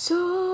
So